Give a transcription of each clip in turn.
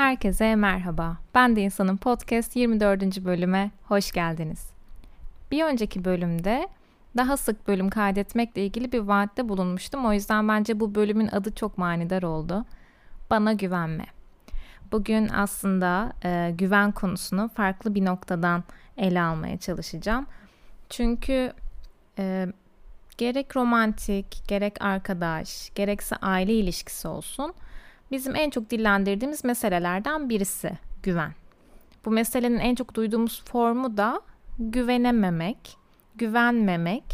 Herkese merhaba. Ben de İnsanın Podcast 24. bölüme hoş geldiniz. Bir önceki bölümde daha sık bölüm kaydetmekle ilgili bir vaatte bulunmuştum. O yüzden bence bu bölümün adı çok manidar oldu. Bana güvenme. Bugün aslında e, güven konusunu farklı bir noktadan ele almaya çalışacağım. Çünkü e, gerek romantik, gerek arkadaş, gerekse aile ilişkisi olsun bizim en çok dillendirdiğimiz meselelerden birisi güven. Bu meselenin en çok duyduğumuz formu da güvenememek, güvenmemek.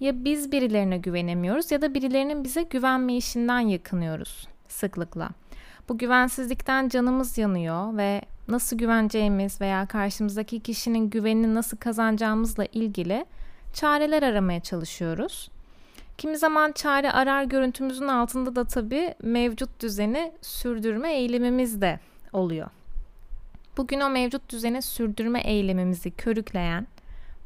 Ya biz birilerine güvenemiyoruz ya da birilerinin bize güvenmeyişinden yakınıyoruz sıklıkla. Bu güvensizlikten canımız yanıyor ve nasıl güveneceğimiz veya karşımızdaki kişinin güvenini nasıl kazanacağımızla ilgili çareler aramaya çalışıyoruz. Kimi zaman çare arar görüntümüzün altında da tabii mevcut düzeni sürdürme eğilimimiz de oluyor. Bugün o mevcut düzeni sürdürme eğilimimizi körükleyen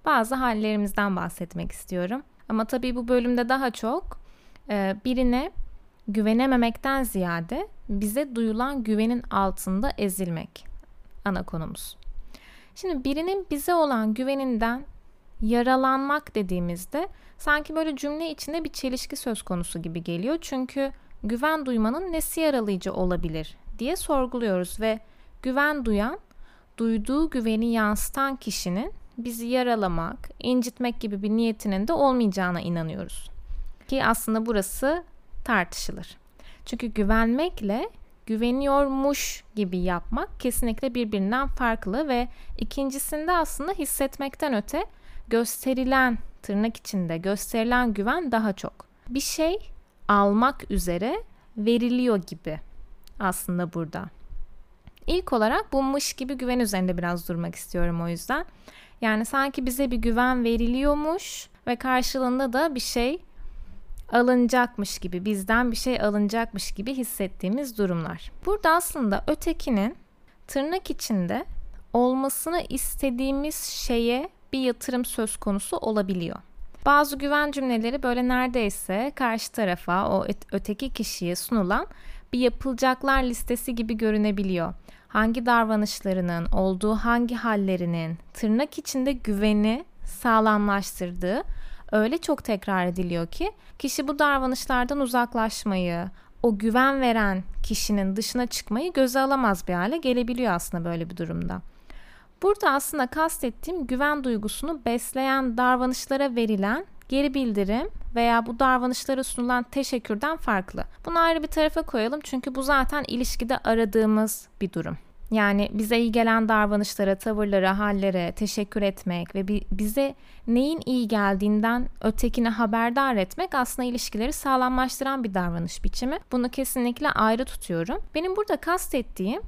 bazı hallerimizden bahsetmek istiyorum. Ama tabii bu bölümde daha çok e, birine güvenememekten ziyade bize duyulan güvenin altında ezilmek ana konumuz. Şimdi birinin bize olan güveninden yaralanmak dediğimizde sanki böyle cümle içinde bir çelişki söz konusu gibi geliyor. Çünkü güven duymanın nesi yaralayıcı olabilir diye sorguluyoruz ve güven duyan, duyduğu güveni yansıtan kişinin bizi yaralamak, incitmek gibi bir niyetinin de olmayacağına inanıyoruz. Ki aslında burası tartışılır. Çünkü güvenmekle güveniyormuş gibi yapmak kesinlikle birbirinden farklı ve ikincisinde aslında hissetmekten öte gösterilen tırnak içinde gösterilen güven daha çok. Bir şey almak üzere veriliyor gibi aslında burada. İlk olarak bu mış gibi güven üzerinde biraz durmak istiyorum o yüzden. Yani sanki bize bir güven veriliyormuş ve karşılığında da bir şey alınacakmış gibi, bizden bir şey alınacakmış gibi hissettiğimiz durumlar. Burada aslında ötekinin tırnak içinde olmasını istediğimiz şeye bir yatırım söz konusu olabiliyor. Bazı güven cümleleri böyle neredeyse karşı tarafa, o öteki kişiye sunulan bir yapılacaklar listesi gibi görünebiliyor. Hangi davranışlarının, olduğu hangi hallerinin tırnak içinde güveni sağlamlaştırdığı öyle çok tekrar ediliyor ki kişi bu davranışlardan uzaklaşmayı, o güven veren kişinin dışına çıkmayı göze alamaz bir hale gelebiliyor aslında böyle bir durumda. Burada aslında kastettiğim güven duygusunu besleyen davranışlara verilen geri bildirim veya bu davranışlara sunulan teşekkürden farklı. Bunu ayrı bir tarafa koyalım çünkü bu zaten ilişkide aradığımız bir durum. Yani bize iyi gelen davranışlara, tavırlara, hallere teşekkür etmek ve bize neyin iyi geldiğinden ötekine haberdar etmek aslında ilişkileri sağlamlaştıran bir davranış biçimi. Bunu kesinlikle ayrı tutuyorum. Benim burada kastettiğim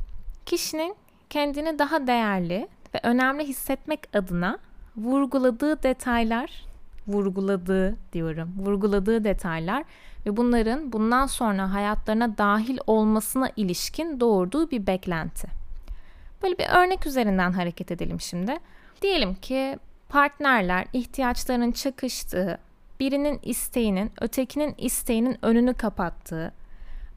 kişinin kendini daha değerli, ve önemli hissetmek adına vurguladığı detaylar, vurguladığı diyorum, vurguladığı detaylar ve bunların bundan sonra hayatlarına dahil olmasına ilişkin doğurduğu bir beklenti. Böyle bir örnek üzerinden hareket edelim şimdi. Diyelim ki partnerler ihtiyaçlarının çakıştığı, birinin isteğinin ötekinin isteğinin önünü kapattığı,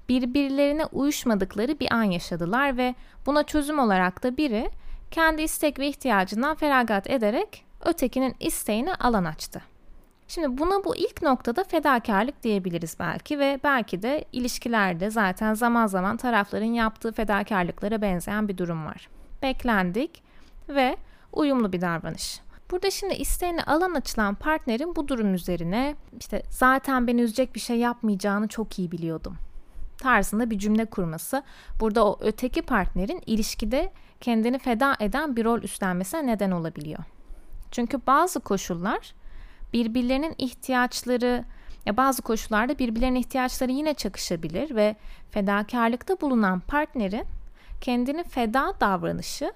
birbirlerine uyuşmadıkları bir an yaşadılar ve buna çözüm olarak da biri kendi istek ve ihtiyacından feragat ederek ötekinin isteğine alan açtı. Şimdi buna bu ilk noktada fedakarlık diyebiliriz belki ve belki de ilişkilerde zaten zaman zaman tarafların yaptığı fedakarlıklara benzeyen bir durum var. Beklendik ve uyumlu bir davranış. Burada şimdi isteğine alan açılan partnerin bu durum üzerine işte zaten beni üzecek bir şey yapmayacağını çok iyi biliyordum tarzında bir cümle kurması burada o öteki partnerin ilişkide kendini feda eden bir rol üstlenmesine neden olabiliyor. Çünkü bazı koşullar birbirlerinin ihtiyaçları ya bazı koşullarda birbirlerinin ihtiyaçları yine çakışabilir ve fedakarlıkta bulunan partnerin kendini feda davranışı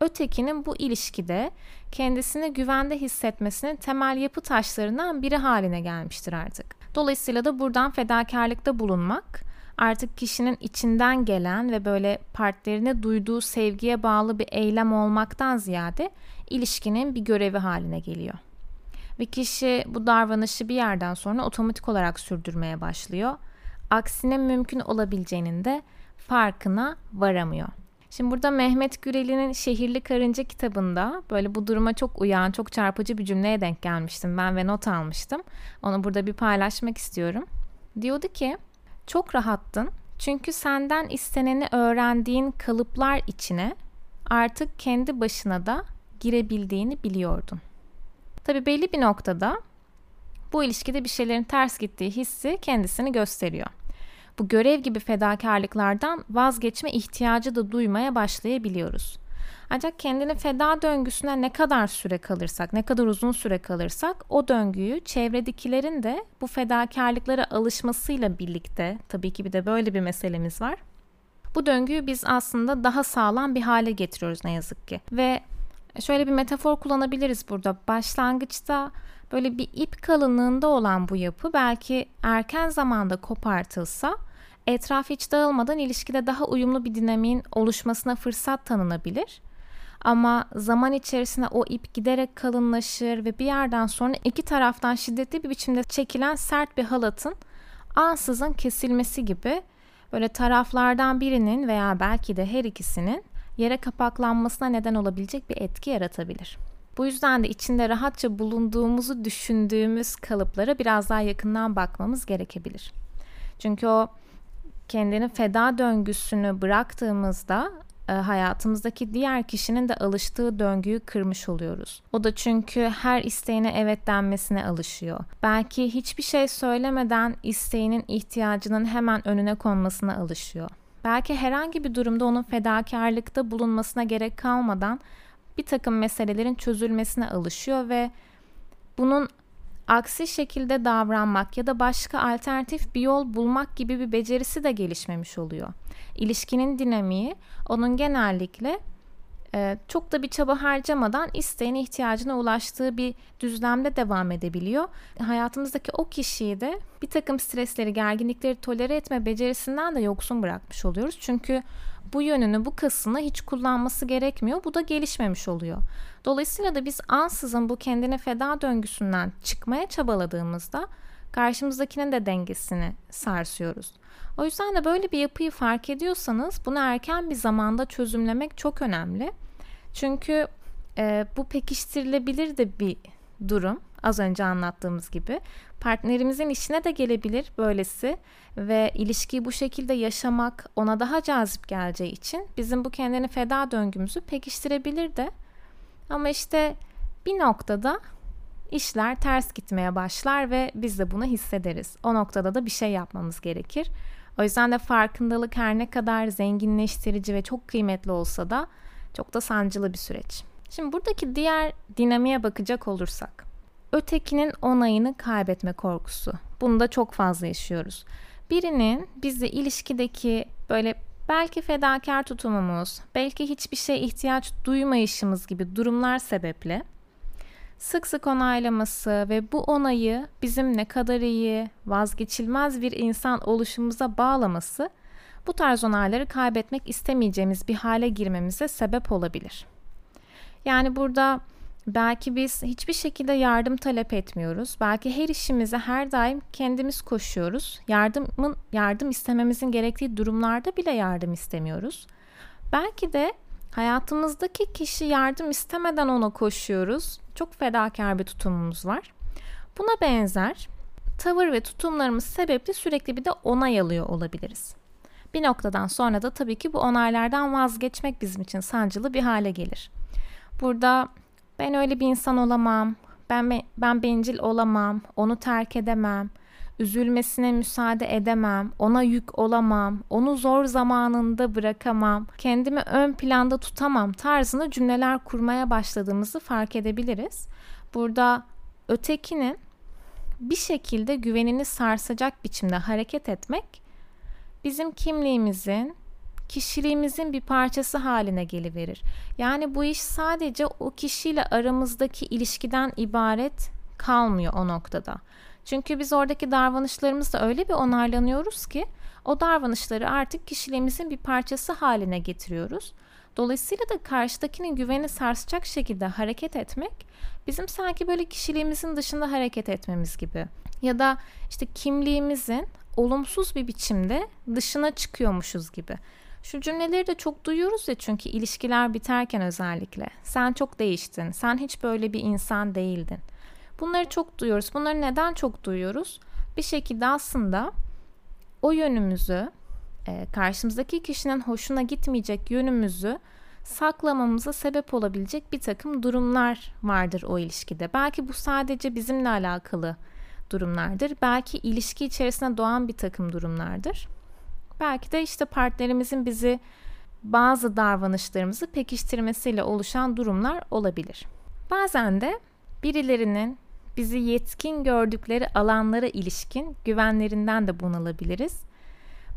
ötekinin bu ilişkide kendisini güvende hissetmesinin temel yapı taşlarından biri haline gelmiştir artık. Dolayısıyla da buradan fedakarlıkta bulunmak artık kişinin içinden gelen ve böyle partnerine duyduğu sevgiye bağlı bir eylem olmaktan ziyade ilişkinin bir görevi haline geliyor. Ve kişi bu davranışı bir yerden sonra otomatik olarak sürdürmeye başlıyor. Aksine mümkün olabileceğinin de farkına varamıyor. Şimdi burada Mehmet Güreli'nin Şehirli Karınca kitabında böyle bu duruma çok uyan, çok çarpıcı bir cümleye denk gelmiştim ben ve not almıştım. Onu burada bir paylaşmak istiyorum. Diyordu ki, çok rahattın çünkü senden isteneni öğrendiğin kalıplar içine artık kendi başına da girebildiğini biliyordun. Tabi belli bir noktada bu ilişkide bir şeylerin ters gittiği hissi kendisini gösteriyor. Bu görev gibi fedakarlıklardan vazgeçme ihtiyacı da duymaya başlayabiliyoruz. Ancak kendini feda döngüsüne ne kadar süre kalırsak, ne kadar uzun süre kalırsak o döngüyü çevredekilerin de bu fedakarlıklara alışmasıyla birlikte, tabii ki bir de böyle bir meselemiz var. Bu döngüyü biz aslında daha sağlam bir hale getiriyoruz ne yazık ki. Ve şöyle bir metafor kullanabiliriz burada. Başlangıçta böyle bir ip kalınlığında olan bu yapı belki erken zamanda kopartılsa etraf hiç dağılmadan ilişkide daha uyumlu bir dinamiğin oluşmasına fırsat tanınabilir. Ama zaman içerisinde o ip giderek kalınlaşır ve bir yerden sonra iki taraftan şiddetli bir biçimde çekilen sert bir halatın ansızın kesilmesi gibi böyle taraflardan birinin veya belki de her ikisinin yere kapaklanmasına neden olabilecek bir etki yaratabilir. Bu yüzden de içinde rahatça bulunduğumuzu düşündüğümüz kalıplara biraz daha yakından bakmamız gerekebilir. Çünkü o kendini feda döngüsünü bıraktığımızda e, hayatımızdaki diğer kişinin de alıştığı döngüyü kırmış oluyoruz. O da çünkü her isteğine evet denmesine alışıyor. Belki hiçbir şey söylemeden isteğinin ihtiyacının hemen önüne konmasına alışıyor. Belki herhangi bir durumda onun fedakarlıkta bulunmasına gerek kalmadan bir takım meselelerin çözülmesine alışıyor ve bunun aksi şekilde davranmak ya da başka alternatif bir yol bulmak gibi bir becerisi de gelişmemiş oluyor. İlişkinin dinamiği onun genellikle e, çok da bir çaba harcamadan isteğine ihtiyacına ulaştığı bir düzlemde devam edebiliyor. Hayatımızdaki o kişiyi de bir takım stresleri, gerginlikleri tolere etme becerisinden de yoksun bırakmış oluyoruz. Çünkü bu yönünü, bu kasını hiç kullanması gerekmiyor. Bu da gelişmemiş oluyor. Dolayısıyla da biz ansızın bu kendine feda döngüsünden çıkmaya çabaladığımızda karşımızdakinin de dengesini sarsıyoruz. O yüzden de böyle bir yapıyı fark ediyorsanız bunu erken bir zamanda çözümlemek çok önemli. Çünkü e, bu pekiştirilebilir de bir durum. Az önce anlattığımız gibi partnerimizin işine de gelebilir böylesi ve ilişkiyi bu şekilde yaşamak ona daha cazip geleceği için bizim bu kendini feda döngümüzü pekiştirebilir de ama işte bir noktada işler ters gitmeye başlar ve biz de bunu hissederiz. O noktada da bir şey yapmamız gerekir. O yüzden de farkındalık her ne kadar zenginleştirici ve çok kıymetli olsa da çok da sancılı bir süreç. Şimdi buradaki diğer dinamiğe bakacak olursak. Ötekinin onayını kaybetme korkusu. Bunu da çok fazla yaşıyoruz. Birinin bizle ilişkideki böyle belki fedakar tutumumuz, belki hiçbir şeye ihtiyaç duymayışımız gibi durumlar sebeple sık sık onaylaması ve bu onayı bizim ne kadar iyi, vazgeçilmez bir insan oluşumuza bağlaması bu tarz onayları kaybetmek istemeyeceğimiz bir hale girmemize sebep olabilir. Yani burada belki biz hiçbir şekilde yardım talep etmiyoruz. Belki her işimize her daim kendimiz koşuyoruz. Yardımın yardım istememizin gerektiği durumlarda bile yardım istemiyoruz. Belki de hayatımızdaki kişi yardım istemeden ona koşuyoruz. Çok fedakar bir tutumumuz var. Buna benzer tavır ve tutumlarımız sebeple sürekli bir de onay alıyor olabiliriz. Bir noktadan sonra da tabii ki bu onaylardan vazgeçmek bizim için sancılı bir hale gelir. Burada ben öyle bir insan olamam, ben ben bencil olamam, onu terk edemem, üzülmesine müsaade edemem, ona yük olamam, onu zor zamanında bırakamam, kendimi ön planda tutamam tarzında cümleler kurmaya başladığımızı fark edebiliriz. Burada ötekinin bir şekilde güvenini sarsacak biçimde hareket etmek bizim kimliğimizin, kişiliğimizin bir parçası haline geliverir. Yani bu iş sadece o kişiyle aramızdaki ilişkiden ibaret kalmıyor o noktada. Çünkü biz oradaki davranışlarımızda öyle bir onarlanıyoruz ki o davranışları artık kişiliğimizin bir parçası haline getiriyoruz. Dolayısıyla da karşıdakinin güveni sarsacak şekilde hareket etmek bizim sanki böyle kişiliğimizin dışında hareket etmemiz gibi. Ya da işte kimliğimizin olumsuz bir biçimde dışına çıkıyormuşuz gibi. Şu cümleleri de çok duyuyoruz ya çünkü ilişkiler biterken özellikle. Sen çok değiştin. Sen hiç böyle bir insan değildin. Bunları çok duyuyoruz. Bunları neden çok duyuyoruz? Bir şekilde aslında o yönümüzü, e, karşımızdaki kişinin hoşuna gitmeyecek yönümüzü saklamamıza sebep olabilecek bir takım durumlar vardır o ilişkide. Belki bu sadece bizimle alakalı durumlardır. Belki ilişki içerisinde doğan bir takım durumlardır. Belki de işte partnerimizin bizi bazı davranışlarımızı pekiştirmesiyle oluşan durumlar olabilir. Bazen de birilerinin bizi yetkin gördükleri alanlara ilişkin güvenlerinden de bunalabiliriz.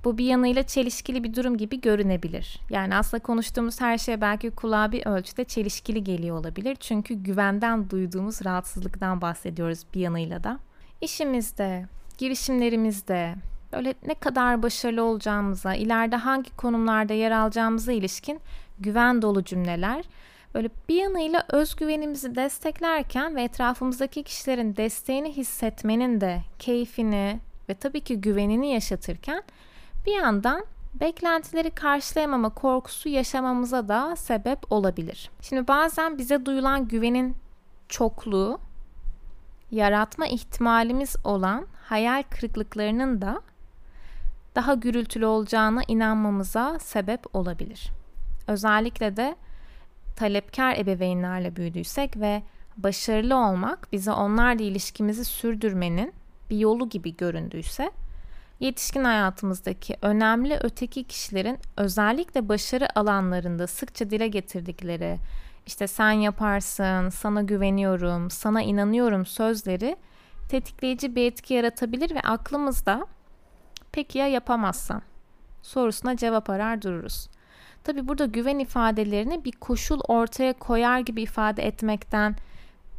Bu bir yanıyla çelişkili bir durum gibi görünebilir. Yani aslında konuştuğumuz her şey belki kulağa bir ölçüde çelişkili geliyor olabilir. Çünkü güvenden duyduğumuz rahatsızlıktan bahsediyoruz bir yanıyla da. İşimizde, girişimlerimizde, böyle ne kadar başarılı olacağımıza, ileride hangi konumlarda yer alacağımıza ilişkin güven dolu cümleler böyle bir yanıyla özgüvenimizi desteklerken ve etrafımızdaki kişilerin desteğini hissetmenin de keyfini ve tabii ki güvenini yaşatırken bir yandan beklentileri karşılayamama korkusu yaşamamıza da sebep olabilir. Şimdi bazen bize duyulan güvenin çokluğu yaratma ihtimalimiz olan hayal kırıklıklarının da daha gürültülü olacağına inanmamıza sebep olabilir. Özellikle de talepkar ebeveynlerle büyüdüysek ve başarılı olmak bize onlarla ilişkimizi sürdürmenin bir yolu gibi göründüyse yetişkin hayatımızdaki önemli öteki kişilerin özellikle başarı alanlarında sıkça dile getirdikleri işte sen yaparsın, sana güveniyorum, sana inanıyorum sözleri tetikleyici bir etki yaratabilir ve aklımızda peki ya yapamazsam sorusuna cevap arar dururuz. Tabi burada güven ifadelerini bir koşul ortaya koyar gibi ifade etmekten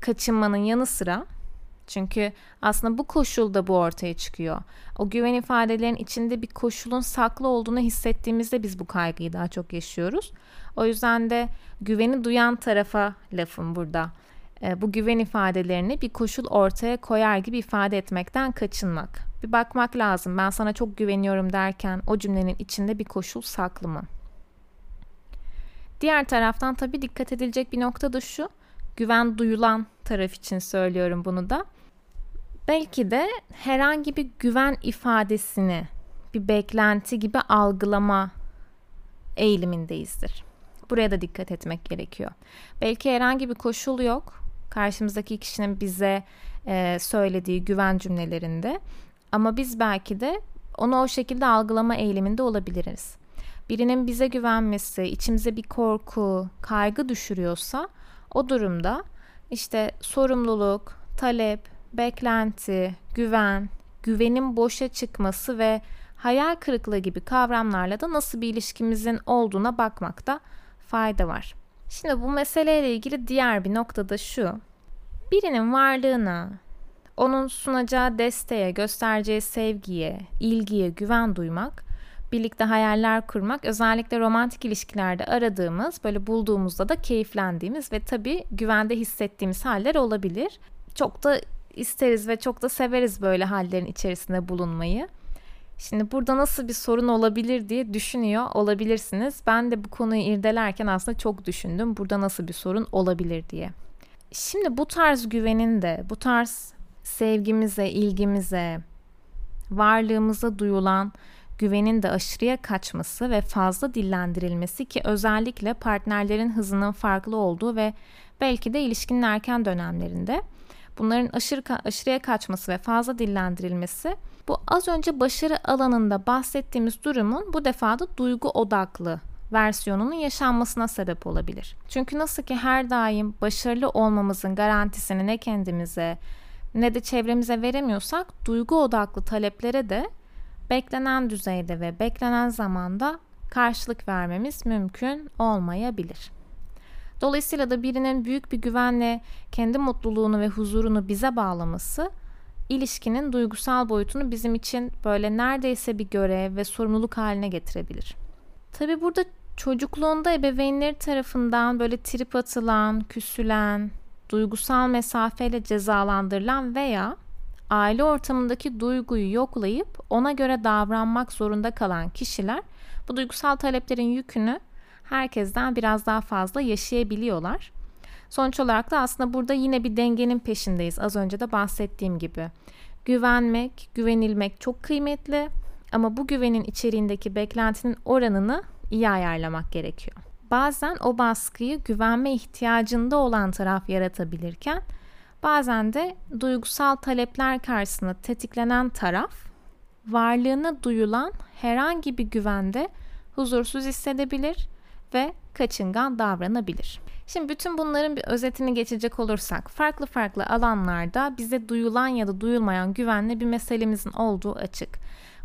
kaçınmanın yanı sıra çünkü aslında bu koşulda bu ortaya çıkıyor. O güven ifadelerinin içinde bir koşulun saklı olduğunu hissettiğimizde biz bu kaygıyı daha çok yaşıyoruz. O yüzden de güveni duyan tarafa lafım burada. E, bu güven ifadelerini bir koşul ortaya koyar gibi ifade etmekten kaçınmak. Bir bakmak lazım. Ben sana çok güveniyorum derken o cümlenin içinde bir koşul saklı mı? Diğer taraftan tabii dikkat edilecek bir nokta da şu. Güven duyulan taraf için söylüyorum bunu da. Belki de herhangi bir güven ifadesini bir beklenti gibi algılama eğilimindeyizdir. Buraya da dikkat etmek gerekiyor. Belki herhangi bir koşul yok karşımızdaki kişinin bize e, söylediği güven cümlelerinde ama biz belki de onu o şekilde algılama eğiliminde olabiliriz. Birinin bize güvenmesi, içimize bir korku, kaygı düşürüyorsa o durumda işte sorumluluk, talep, beklenti, güven, güvenin boşa çıkması ve hayal kırıklığı gibi kavramlarla da nasıl bir ilişkimizin olduğuna bakmakta fayda var. Şimdi bu meseleyle ilgili diğer bir nokta da şu. Birinin varlığına, onun sunacağı desteğe, göstereceği sevgiye, ilgiye güven duymak, birlikte hayaller kurmak, özellikle romantik ilişkilerde aradığımız, böyle bulduğumuzda da keyiflendiğimiz ve tabii güvende hissettiğimiz haller olabilir. Çok da isteriz ve çok da severiz böyle hallerin içerisinde bulunmayı. Şimdi burada nasıl bir sorun olabilir diye düşünüyor olabilirsiniz. Ben de bu konuyu irdelerken aslında çok düşündüm. Burada nasıl bir sorun olabilir diye. Şimdi bu tarz güvenin de, bu tarz sevgimize, ilgimize, varlığımıza duyulan güvenin de aşırıya kaçması ve fazla dillendirilmesi ki özellikle partnerlerin hızının farklı olduğu ve belki de ilişkinin erken dönemlerinde bunların aşırı aşırıya kaçması ve fazla dillendirilmesi bu az önce başarı alanında bahsettiğimiz durumun bu defada duygu odaklı versiyonunun yaşanmasına sebep olabilir. Çünkü nasıl ki her daim başarılı olmamızın garantisini ne kendimize ne de çevremize veremiyorsak duygu odaklı taleplere de beklenen düzeyde ve beklenen zamanda karşılık vermemiz mümkün olmayabilir. Dolayısıyla da birinin büyük bir güvenle kendi mutluluğunu ve huzurunu bize bağlaması ilişkinin duygusal boyutunu bizim için böyle neredeyse bir görev ve sorumluluk haline getirebilir. Tabi burada çocukluğunda ebeveynleri tarafından böyle trip atılan, küsülen, duygusal mesafeyle cezalandırılan veya aile ortamındaki duyguyu yoklayıp ona göre davranmak zorunda kalan kişiler bu duygusal taleplerin yükünü herkesten biraz daha fazla yaşayabiliyorlar. Sonuç olarak da aslında burada yine bir dengenin peşindeyiz. Az önce de bahsettiğim gibi. Güvenmek, güvenilmek çok kıymetli ama bu güvenin içeriğindeki beklentinin oranını iyi ayarlamak gerekiyor. Bazen o baskıyı güvenme ihtiyacında olan taraf yaratabilirken bazen de duygusal talepler karşısında tetiklenen taraf varlığını duyulan herhangi bir güvende huzursuz hissedebilir ve kaçıngan davranabilir. Şimdi bütün bunların bir özetini geçecek olursak farklı farklı alanlarda bize duyulan ya da duyulmayan güvenli bir meselemizin olduğu açık.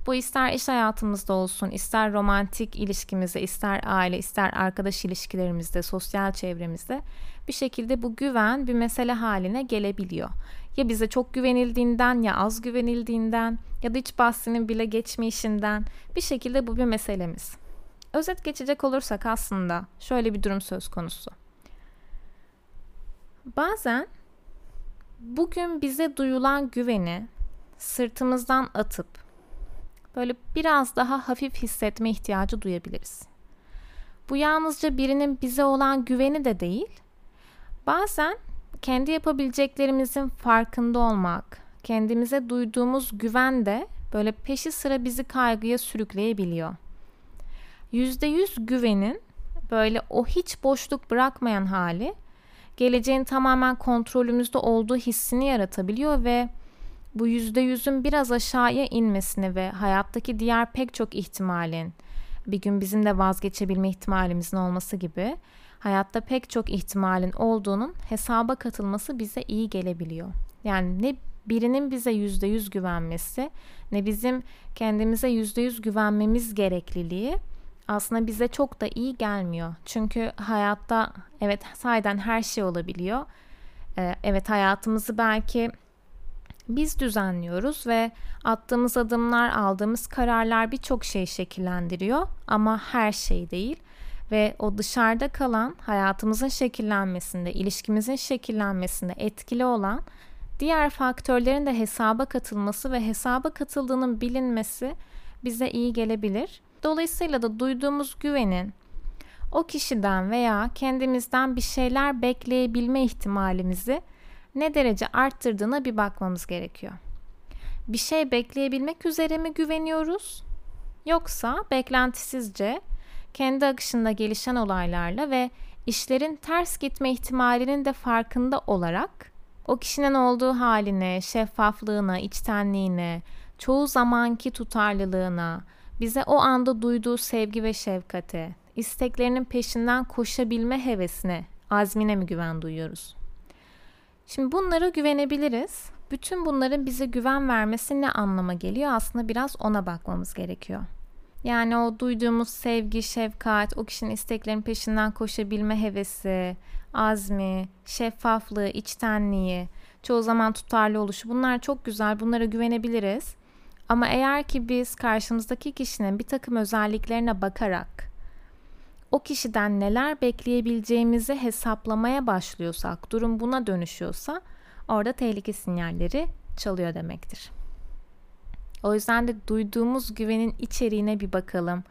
Bu ister iş hayatımızda olsun, ister romantik ilişkimizde, ister aile, ister arkadaş ilişkilerimizde, sosyal çevremizde bir şekilde bu güven bir mesele haline gelebiliyor. Ya bize çok güvenildiğinden ya az güvenildiğinden ya da hiç bahsinin bile geçmeyişinden bir şekilde bu bir meselemiz. Özet geçecek olursak aslında şöyle bir durum söz konusu. Bazen bugün bize duyulan güveni sırtımızdan atıp böyle biraz daha hafif hissetme ihtiyacı duyabiliriz. Bu yalnızca birinin bize olan güveni de değil. Bazen kendi yapabileceklerimizin farkında olmak, kendimize duyduğumuz güven de böyle peşi sıra bizi kaygıya sürükleyebiliyor. %100 güvenin böyle o hiç boşluk bırakmayan hali geleceğin tamamen kontrolümüzde olduğu hissini yaratabiliyor ve bu %100'ün biraz aşağıya inmesini ve hayattaki diğer pek çok ihtimalin bir gün bizim de vazgeçebilme ihtimalimizin olması gibi hayatta pek çok ihtimalin olduğunun hesaba katılması bize iyi gelebiliyor. Yani ne birinin bize yüzde yüz güvenmesi ne bizim kendimize yüzde yüz güvenmemiz gerekliliği aslında bize çok da iyi gelmiyor. Çünkü hayatta evet sayeden her şey olabiliyor. Ee, evet hayatımızı belki biz düzenliyoruz ve attığımız adımlar, aldığımız kararlar birçok şey şekillendiriyor ama her şey değil. Ve o dışarıda kalan hayatımızın şekillenmesinde, ilişkimizin şekillenmesinde etkili olan diğer faktörlerin de hesaba katılması ve hesaba katıldığının bilinmesi bize iyi gelebilir. Dolayısıyla da duyduğumuz güvenin o kişiden veya kendimizden bir şeyler bekleyebilme ihtimalimizi ne derece arttırdığına bir bakmamız gerekiyor. Bir şey bekleyebilmek üzere mi güveniyoruz? Yoksa beklentisizce kendi akışında gelişen olaylarla ve işlerin ters gitme ihtimalinin de farkında olarak o kişinin olduğu haline, şeffaflığına, içtenliğine, çoğu zamanki tutarlılığına, bize o anda duyduğu sevgi ve şefkate, isteklerinin peşinden koşabilme hevesine, azmine mi güven duyuyoruz? Şimdi bunlara güvenebiliriz. Bütün bunların bize güven vermesi ne anlama geliyor? Aslında biraz ona bakmamız gerekiyor. Yani o duyduğumuz sevgi, şefkat, o kişinin isteklerinin peşinden koşabilme hevesi, azmi, şeffaflığı, içtenliği, çoğu zaman tutarlı oluşu bunlar çok güzel. Bunlara güvenebiliriz. Ama eğer ki biz karşımızdaki kişinin bir takım özelliklerine bakarak o kişiden neler bekleyebileceğimizi hesaplamaya başlıyorsak, durum buna dönüşüyorsa orada tehlike sinyalleri çalıyor demektir. O yüzden de duyduğumuz güvenin içeriğine bir bakalım.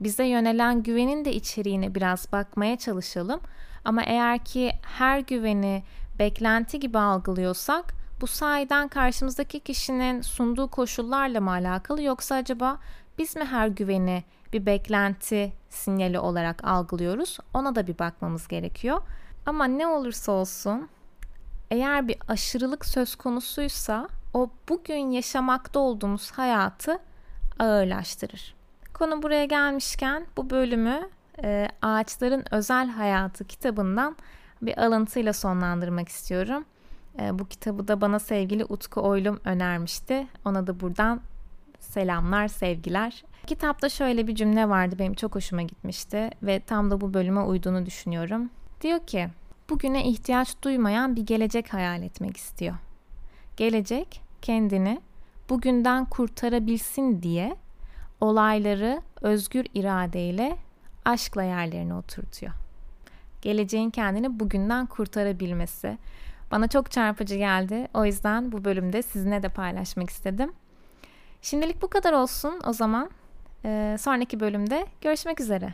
Bize yönelen güvenin de içeriğine biraz bakmaya çalışalım. Ama eğer ki her güveni beklenti gibi algılıyorsak bu sayeden karşımızdaki kişinin sunduğu koşullarla mı alakalı yoksa acaba biz mi her güveni bir beklenti sinyali olarak algılıyoruz? Ona da bir bakmamız gerekiyor. Ama ne olursa olsun eğer bir aşırılık söz konusuysa o bugün yaşamakta olduğumuz hayatı ağırlaştırır. Konu buraya gelmişken bu bölümü e, Ağaçların Özel Hayatı kitabından bir alıntıyla sonlandırmak istiyorum. E, bu kitabı da bana sevgili Utku Oylum önermişti. Ona da buradan selamlar, sevgiler. Kitapta şöyle bir cümle vardı benim çok hoşuma gitmişti ve tam da bu bölüme uyduğunu düşünüyorum. Diyor ki, bugüne ihtiyaç duymayan bir gelecek hayal etmek istiyor. Gelecek kendini bugünden kurtarabilsin diye olayları özgür iradeyle aşkla yerlerine oturtuyor. Geleceğin kendini bugünden kurtarabilmesi, Bana çok çarpıcı geldi. O yüzden bu bölümde sizinle de paylaşmak istedim. Şimdilik bu kadar olsun o zaman. Ee, sonraki bölümde görüşmek üzere.